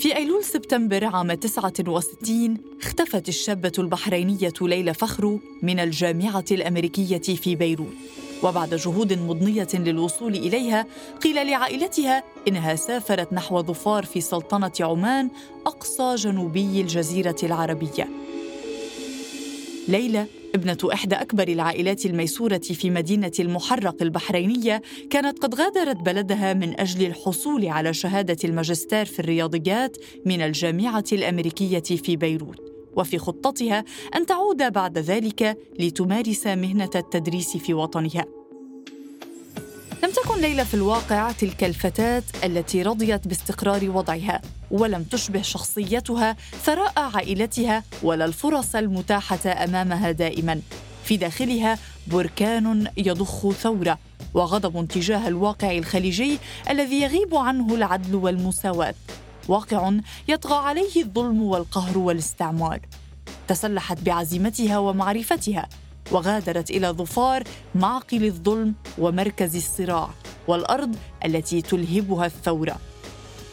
في أيلول سبتمبر عام 69 اختفت الشابة البحرينية ليلى فخرو من الجامعة الأمريكية في بيروت. وبعد جهود مضنية للوصول إليها قيل لعائلتها إنها سافرت نحو ظفار في سلطنة عمان أقصى جنوبي الجزيرة العربية. ليلى ابنة إحدى أكبر العائلات الميسورة في مدينة المحرق البحرينية كانت قد غادرت بلدها من أجل الحصول على شهادة الماجستير في الرياضيات من الجامعة الأمريكية في بيروت. وفي خطتها أن تعود بعد ذلك لتمارس مهنة التدريس في وطنها. لم تكن ليلى في الواقع تلك الفتاة التي رضيت باستقرار وضعها ولم تشبه شخصيتها ثراء عائلتها ولا الفرص المتاحة أمامها دائما. في داخلها بركان يضخ ثورة وغضب تجاه الواقع الخليجي الذي يغيب عنه العدل والمساواة. واقع يطغى عليه الظلم والقهر والاستعمار. تسلحت بعزيمتها ومعرفتها وغادرت إلى ظفار معقل الظلم ومركز الصراع والأرض التي تلهبها الثورة.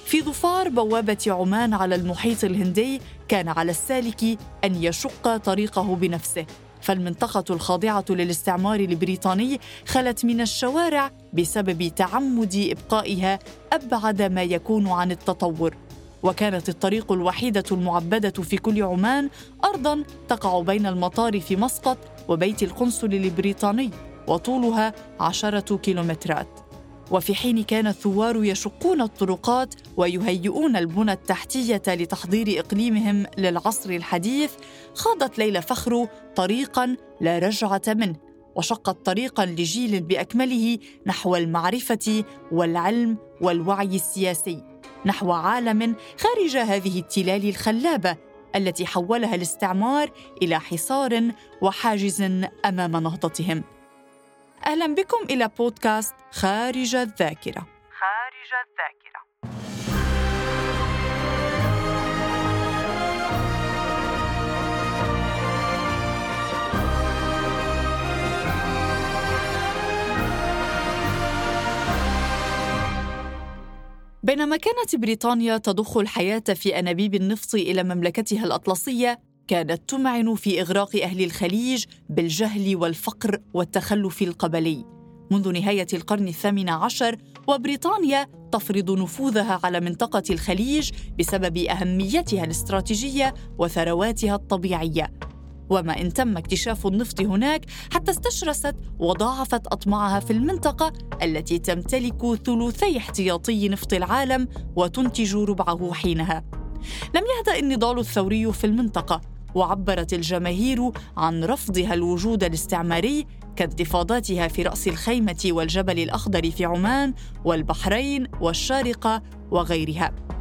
في ظفار بوابة عمان على المحيط الهندي كان على السالك أن يشق طريقه بنفسه. فالمنطقة الخاضعة للاستعمار البريطاني خلت من الشوارع بسبب تعمد إبقائها أبعد ما يكون عن التطور. وكانت الطريق الوحيدة المعبدة في كل عمان أرضا تقع بين المطار في مسقط وبيت القنصل البريطاني وطولها عشرة كيلومترات. وفي حين كان الثوار يشقون الطرقات ويهيئون البنى التحتية لتحضير إقليمهم للعصر الحديث خاضت ليلى فخر طريقا لا رجعة منه وشقت طريقا لجيل بأكمله نحو المعرفة والعلم والوعي السياسي نحو عالم خارج هذه التلال الخلابة التي حولها الاستعمار إلى حصار وحاجز أمام نهضتهم. أهلا بكم إلى بودكاست خارج الذاكرة. خارج الذاكرة. بينما كانت بريطانيا تضخ الحياة في أنابيب النفط إلى مملكتها الأطلسية كانت تمعن في إغراق أهل الخليج بالجهل والفقر والتخلف القبلي. منذ نهاية القرن الثامن عشر وبريطانيا تفرض نفوذها على منطقة الخليج بسبب أهميتها الاستراتيجية وثرواتها الطبيعية. وما إن تم اكتشاف النفط هناك حتى استشرست وضاعفت أطماعها في المنطقة التي تمتلك ثلثي احتياطي نفط العالم وتنتج ربعه حينها. لم يهدأ النضال الثوري في المنطقة وعبرت الجماهير عن رفضها الوجود الاستعماري كانتفاضاتها في رأس الخيمة والجبل الأخضر في عمان والبحرين والشارقة وغيرها.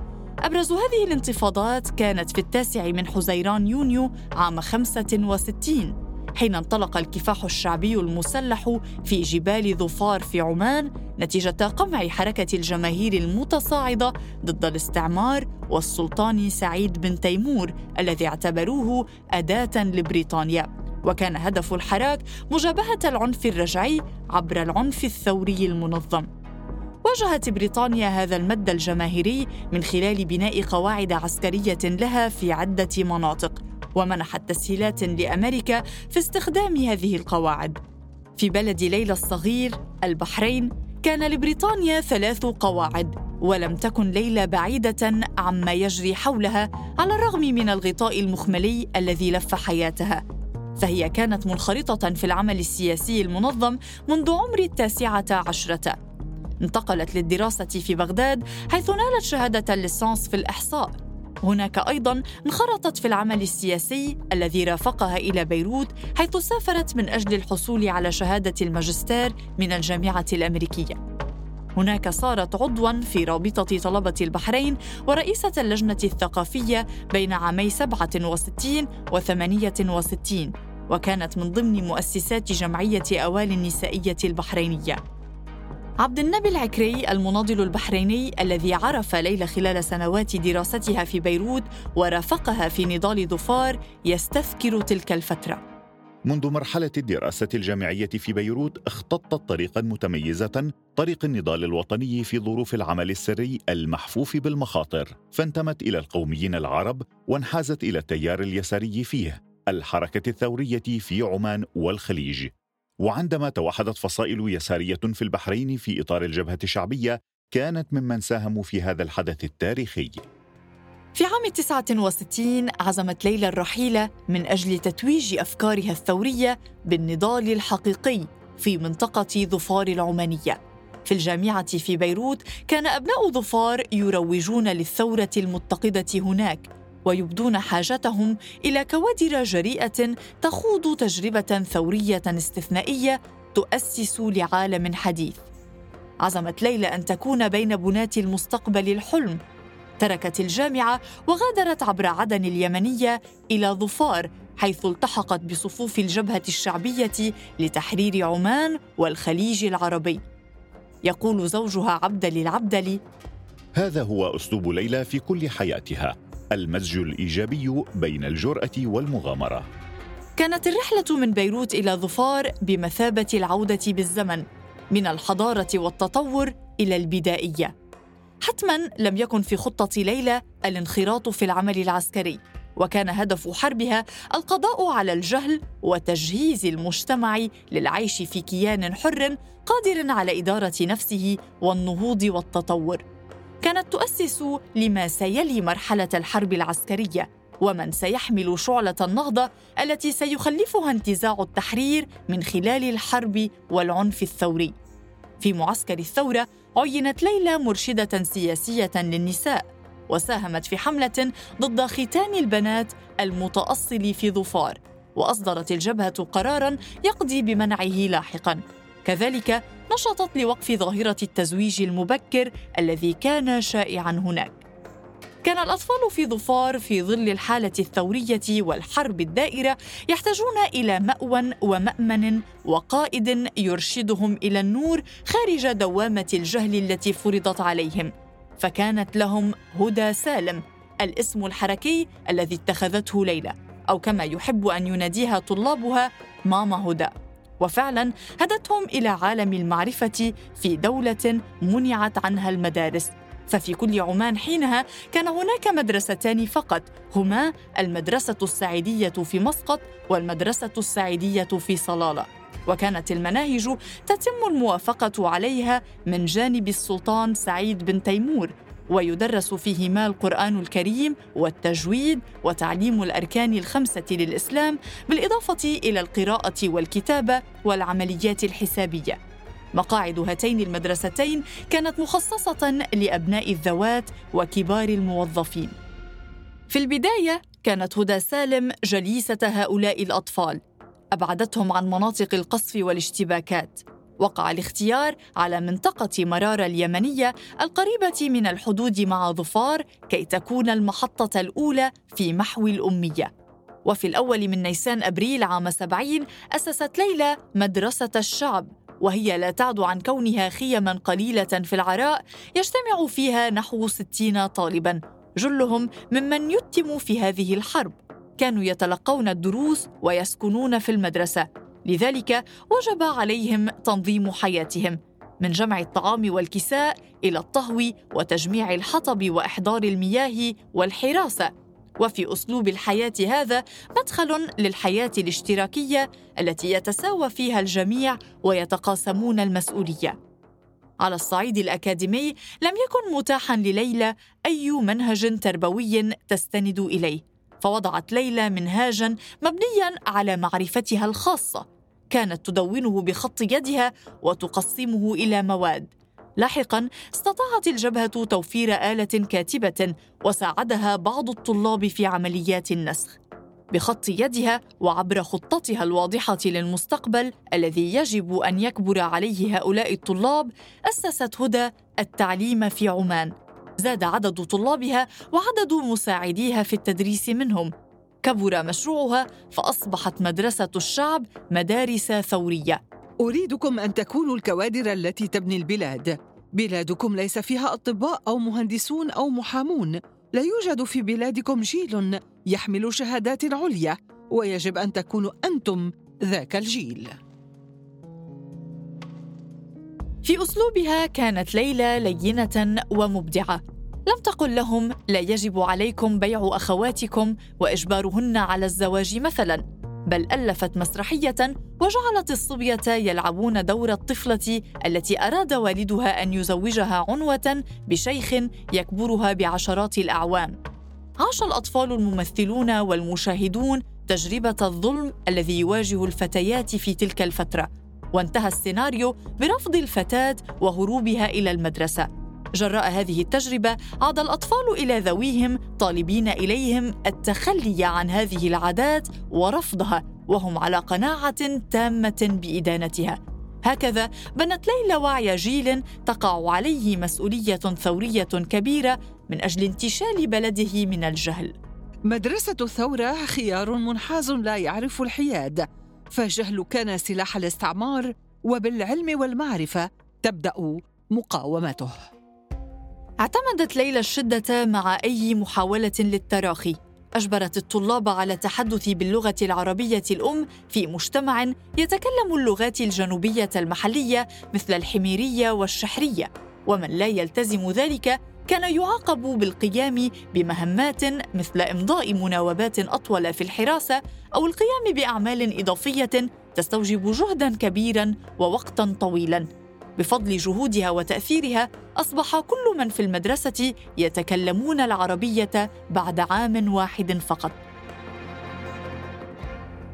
أبرز هذه الانتفاضات كانت في التاسع من حزيران يونيو عام 65 حين انطلق الكفاح الشعبي المسلح في جبال ظفار في عمان نتيجة قمع حركة الجماهير المتصاعدة ضد الاستعمار والسلطان سعيد بن تيمور الذي اعتبروه أداة لبريطانيا. وكان هدف الحراك مجابهة العنف الرجعي عبر العنف الثوري المنظم. واجهت بريطانيا هذا المد الجماهيري من خلال بناء قواعد عسكرية لها في عدة مناطق ومنحت تسهيلات لأمريكا في استخدام هذه القواعد. في بلد ليلى الصغير البحرين كان لبريطانيا ثلاث قواعد ولم تكن ليلى بعيدة عما يجري حولها على الرغم من الغطاء المخملي الذي لف حياتها. فهي كانت منخرطة في العمل السياسي المنظم منذ عمر التاسعة عشرة. انتقلت للدراسة في بغداد حيث نالت شهادة الليسانس في الإحصاء. هناك أيضا انخرطت في العمل السياسي الذي رافقها إلى بيروت حيث سافرت من أجل الحصول على شهادة الماجستير من الجامعة الأمريكية. هناك صارت عضوا في رابطة طلبة البحرين ورئيسة اللجنة الثقافية بين عامي 67 و 68 وكانت من ضمن مؤسسات جمعية أوالي النسائية البحرينية. عبد النبي العكري المناضل البحريني الذي عرف ليلى خلال سنوات دراستها في بيروت ورافقها في نضال ظفار يستذكر تلك الفترة. منذ مرحلة الدراسة الجامعية في بيروت اختطت طريقا متميزة طريق النضال الوطني في ظروف العمل السري المحفوف بالمخاطر. فانتمت إلى القوميين العرب وانحازت إلى التيار اليساري فيه الحركة الثورية في عمان والخليج. وعندما توحدت فصائل يسارية في البحرين في إطار الجبهة الشعبية كانت ممن ساهموا في هذا الحدث التاريخي. في عام 69 عزمت ليلى الرحيلة من أجل تتويج أفكارها الثورية بالنضال الحقيقي في منطقة ظفار العمانية. في الجامعة في بيروت كان أبناء ظفار يروجون للثورة المتقدة هناك. ويبدون حاجتهم إلى كوادر جريئة تخوض تجربة ثورية استثنائية تؤسس لعالم حديث. عزمت ليلى أن تكون بين بناة المستقبل الحلم. تركت الجامعة وغادرت عبر عدن اليمنية إلى ظفار حيث التحقت بصفوف الجبهة الشعبية لتحرير عمان والخليج العربي. يقول زوجها عبدلي العبدلي: هذا هو أسلوب ليلى في كل حياتها، المزج الإيجابي بين الجرأة والمغامرة. كانت الرحلة من بيروت إلى ظفار بمثابة العودة بالزمن من الحضارة والتطور إلى البدائية. حتما لم يكن في خطة ليلى الانخراط في العمل العسكري وكان هدف حربها القضاء على الجهل وتجهيز المجتمع للعيش في كيان حر قادر على إدارة نفسه والنهوض والتطور كانت تؤسس لما سيلي مرحلة الحرب العسكرية ومن سيحمل شعلة النهضة التي سيخلفها انتزاع التحرير من خلال الحرب والعنف الثوري. في معسكر الثورة عينت ليلى مرشدة سياسية للنساء وساهمت في حملة ضد ختان البنات المتأصل في ظفار وأصدرت الجبهة قرارا يقضي بمنعه لاحقا. كذلك نشطت لوقف ظاهرة التزويج المبكر الذي كان شائعا هناك. كان الأطفال في ظفار في ظل الحالة الثورية والحرب الدائرة يحتاجون إلى مأوى ومأمن وقائد يرشدهم إلى النور خارج دوامة الجهل التي فرضت عليهم. فكانت لهم هدى سالم الاسم الحركي الذي اتخذته ليلى أو كما يحب أن يناديها طلابها ماما هدى. وفعلا هدتهم إلى عالم المعرفة في دولة منعت عنها المدارس. ففي كل عمان حينها كان هناك مدرستان فقط هما المدرسة السعيدية في مسقط والمدرسة السعيدية في صلالة. وكانت المناهج تتم الموافقة عليها من جانب السلطان سعيد بن تيمور ويدرس فيهما القرآن الكريم والتجويد وتعليم الأركان الخمسة للإسلام بالإضافة إلى القراءة والكتابة والعمليات الحسابية مقاعد هاتين المدرستين كانت مخصصة لأبناء الذوات وكبار الموظفين. في البداية كانت هدى سالم جليسة هؤلاء الأطفال، أبعدتهم عن مناطق القصف والاشتباكات. وقع الاختيار على منطقة مرارة اليمنية القريبة من الحدود مع ظفار كي تكون المحطة الأولى في محو الأمية. وفي الأول من نيسان أبريل عام 70 أسست ليلى مدرسة الشعب وهي لا تعد عن كونها خيما قليلة في العراء يجتمع فيها نحو ستين طالبا. جلهم ممن يتموا في هذه الحرب. كانوا يتلقون الدروس ويسكنون في المدرسة. لذلك وجب عليهم تنظيم حياتهم من جمع الطعام والكساء إلى الطهو وتجميع الحطب وإحضار المياه والحراسة. وفي أسلوب الحياة هذا مدخل للحياة الاشتراكية التي يتساوى فيها الجميع ويتقاسمون المسؤولية. على الصعيد الأكاديمي لم يكن متاحا لليلى أي منهج تربوي تستند إليه فوضعت ليلى منهاجا مبنيا على معرفتها الخاصة. كانت تدونه بخط يدها وتقسمه إلى مواد. لاحقا استطاعت الجبهة توفير آلة كاتبة وساعدها بعض الطلاب في عمليات النسخ. بخط يدها وعبر خطتها الواضحة للمستقبل الذي يجب أن يكبر عليه هؤلاء الطلاب أسست هدى التعليم في عمان. زاد عدد طلابها وعدد مساعديها في التدريس منهم. كبر مشروعها فأصبحت مدرسة الشعب مدارس ثورية. أريدكم أن تكونوا الكوادر التي تبني البلاد. بلادكم ليس فيها أطباء أو مهندسون أو محامون. لا يوجد في بلادكم جيل يحمل شهادات عليا ويجب أن تكونوا أنتم ذاك الجيل. في أسلوبها كانت ليلى لينة ومبدعة. لم تقل لهم لا يجب عليكم بيع أخواتكم وإجبارهن على الزواج مثلا بل ألفت مسرحية وجعلت الصبية يلعبون دور الطفلة التي أراد والدها أن يزوجها عنوة بشيخ يكبرها بعشرات الأعوام. عاش الأطفال الممثلون والمشاهدون تجربة الظلم الذي يواجه الفتيات في تلك الفترة وانتهى السيناريو برفض الفتاة وهروبها إلى المدرسة. جراء هذه التجربة عاد الأطفال إلى ذويهم طالبين إليهم التخلي عن هذه العادات ورفضها وهم على قناعة تامة بإدانتها. هكذا بنت ليلى وعي جيل تقع عليه مسؤولية ثورية كبيرة من أجل انتشال بلده من الجهل. مدرسة الثورة خيار منحاز لا يعرف الحياد. فالجهل كان سلاح الاستعمار وبالعلم والمعرفة تبدأ مقاومته. اعتمدت ليلى الشدة مع أي محاولة للتراخي. أجبرت الطلاب على التحدث باللغة العربية الأم في مجتمع يتكلم اللغات الجنوبية المحلية مثل الحميرية والشحرية. ومن لا يلتزم ذلك كان يعاقب بالقيام بمهمات مثل إمضاء مناوبات أطول في الحراسة أو القيام بأعمال إضافية تستوجب جهدا كبيرا ووقتا طويلا. بفضل جهودها وتأثيرها أصبح كل من في المدرسة يتكلمون العربية بعد عام واحد فقط.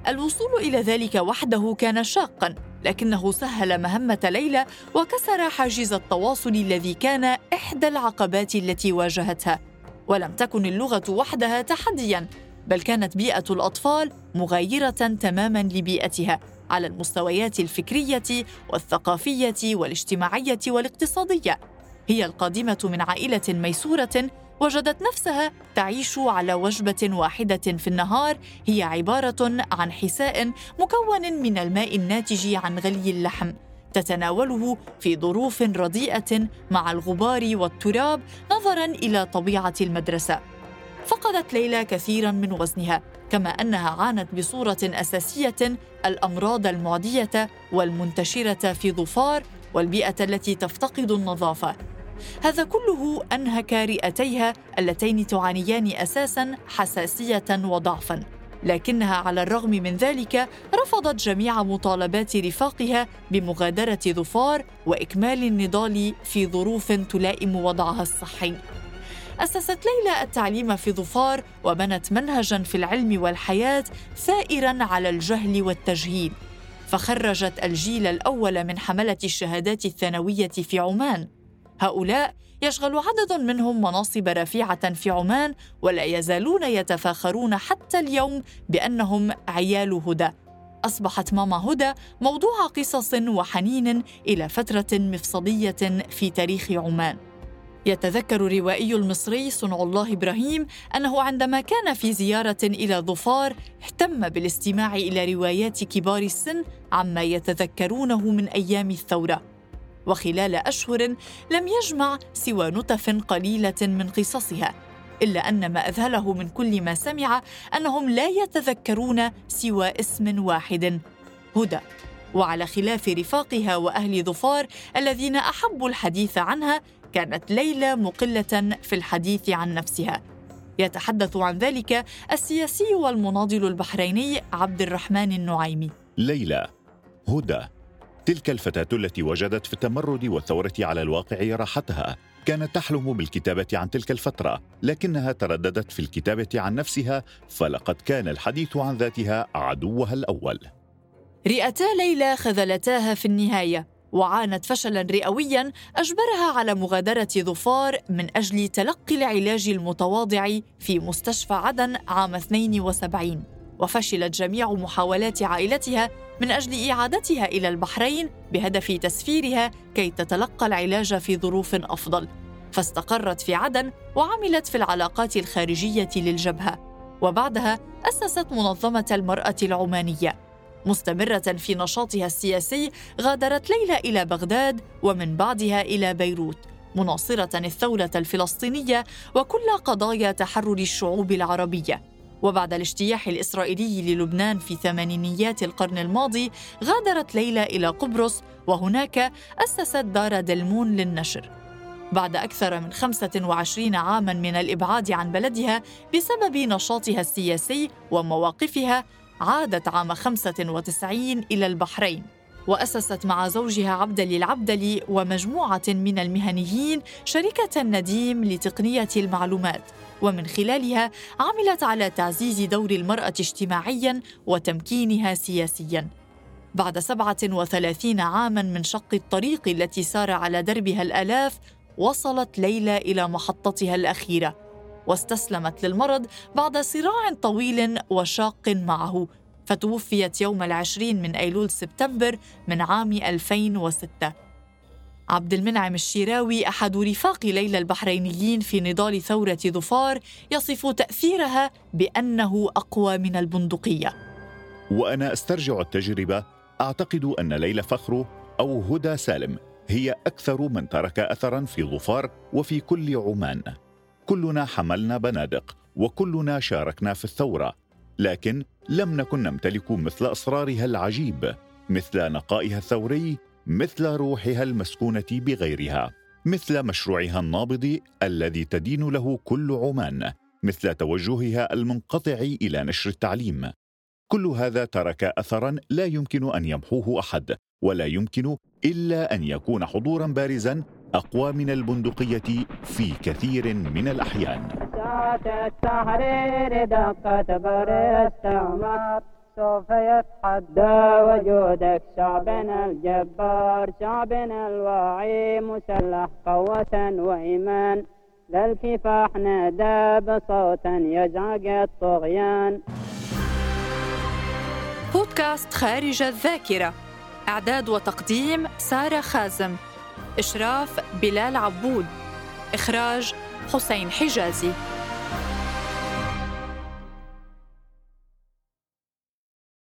الوصول إلى ذلك وحده كان شاقا لكنه سهل مهمة ليلى وكسر حاجز التواصل الذي كان إحدى العقبات التي واجهتها. ولم تكن اللغة وحدها تحديا بل كانت بيئة الأطفال مغايرة تماما لبيئتها. على المستويات الفكرية والثقافية والاجتماعية والاقتصادية. هي القادمة من عائلة ميسورة وجدت نفسها تعيش على وجبة واحدة في النهار هي عبارة عن حساء مكون من الماء الناتج عن غلي اللحم تتناوله في ظروف رديئة مع الغبار والتراب نظرا إلى طبيعة المدرسة. فقدت ليلى كثيرا من وزنها. كما أنها عانت بصورة أساسية الأمراض المعدية والمنتشرة في ظفار والبيئة التي تفتقد النظافة. هذا كله أنهك رئتيها اللتين تعانيان أساسا حساسية وضعفا. لكنها على الرغم من ذلك رفضت جميع مطالبات رفاقها بمغادرة ظفار وإكمال النضال في ظروف تلائم وضعها الصحي. أسست ليلى التعليم في ظفار وبنت منهجا في العلم والحياة ثائرا على الجهل والتجهيل. فخرجت الجيل الأول من حملة الشهادات الثانوية في عمان. هؤلاء يشغل عدد منهم مناصب رفيعة في عمان ولا يزالون يتفاخرون حتى اليوم بأنهم عيال هدى. أصبحت ماما هدى موضوع قصص وحنين إلى فترة مفصلية في تاريخ عمان. يتذكر الروائي المصري صنع الله إبراهيم أنه عندما كان في زيارة إلى ظفار اهتم بالاستماع إلى روايات كبار السن عما يتذكرونه من أيام الثورة. وخلال أشهر لم يجمع سوى نتف قليلة من قصصها إلا أن ما أذهله من كل ما سمع أنهم لا يتذكرون سوى اسم واحد. هدى. وعلى خلاف رفاقها وأهل ظفار الذين أحبوا الحديث عنها كانت ليلى مقلة في الحديث عن نفسها. يتحدث عن ذلك السياسي والمناضل البحريني عبد الرحمن النعيمي. ليلى هدى. تلك الفتاة التي وجدت في التمرد والثورة على الواقع راحتها. كانت تحلم بالكتابة عن تلك الفترة لكنها ترددت في الكتابة عن نفسها فلقد كان الحديث عن ذاتها عدوها الأول. رئتا ليلى خذلتاها في النهاية. وعانت فشلا رئويا أجبرها على مغادرة ظفار من أجل تلقي العلاج المتواضع في مستشفى عدن عام 72 وفشلت جميع محاولات عائلتها من أجل إعادتها إلى البحرين بهدف تسفيرها كي تتلقى العلاج في ظروف أفضل. فاستقرت في عدن وعملت في العلاقات الخارجية للجبهة. وبعدها أسست منظمة المرأة العمانية. مستمرة في نشاطها السياسي غادرت ليلى إلى بغداد ومن بعدها إلى بيروت مناصرة الثورة الفلسطينية وكل قضايا تحرر الشعوب العربية. وبعد الاجتياح الإسرائيلي للبنان في ثمانينيات القرن الماضي غادرت ليلى إلى قبرص وهناك أسست دار دلمون للنشر. بعد أكثر من 25 عاماً من الإبعاد عن بلدها بسبب نشاطها السياسي ومواقفها عادت عام 95 إلى البحرين وأسست مع زوجها عبدلي العبدلي ومجموعة من المهنيين شركة نديم لتقنية المعلومات ومن خلالها عملت على تعزيز دور المرأة اجتماعياً وتمكينها سياسياً. بعد 37 عاماً من شق الطريق التي سار على دربها الآلاف وصلت ليلى إلى محطتها الأخيرة. واستسلمت للمرض بعد صراع طويل وشاق معه فتوفيت يوم العشرين من أيلول سبتمبر من عام 2006 عبد المنعم الشيراوي أحد رفاق ليلى البحرينيين في نضال ثورة ظفار يصف تأثيرها بأنه أقوى من البندقية. وأنا أسترجع التجربة. أعتقد أن ليلى فخرو أو هدى سالم هي أكثر من ترك أثرا في ظفار وفي كل عمان. كلنا حملنا بنادق وكلنا شاركنا في الثورة لكن لم نكن نمتلك مثل أسرارها العجيب مثل نقائها الثوري مثل روحها المسكونة بغيرها مثل مشروعها النابض الذي تدين له كل عمان مثل توجهها المنقطع إلى نشر التعليم. كل هذا ترك اثرا لا يمكن أن يمحوه أحد ولا يمكن إلا أن يكون حضورا بارزا اقوى من البندقية في كثير من الأحيان. التحرير دقت سوف يتحدى وجودك شعبنا الجبار شعبنا الواعي مسلح قوة وإيمان للكفاح نادى بصوتا يزعق الطغيان بودكاست خارج الذاكرة. إعداد وتقديم سارة خازم. إشراف بلال عبود. إخراج حسين حجازي.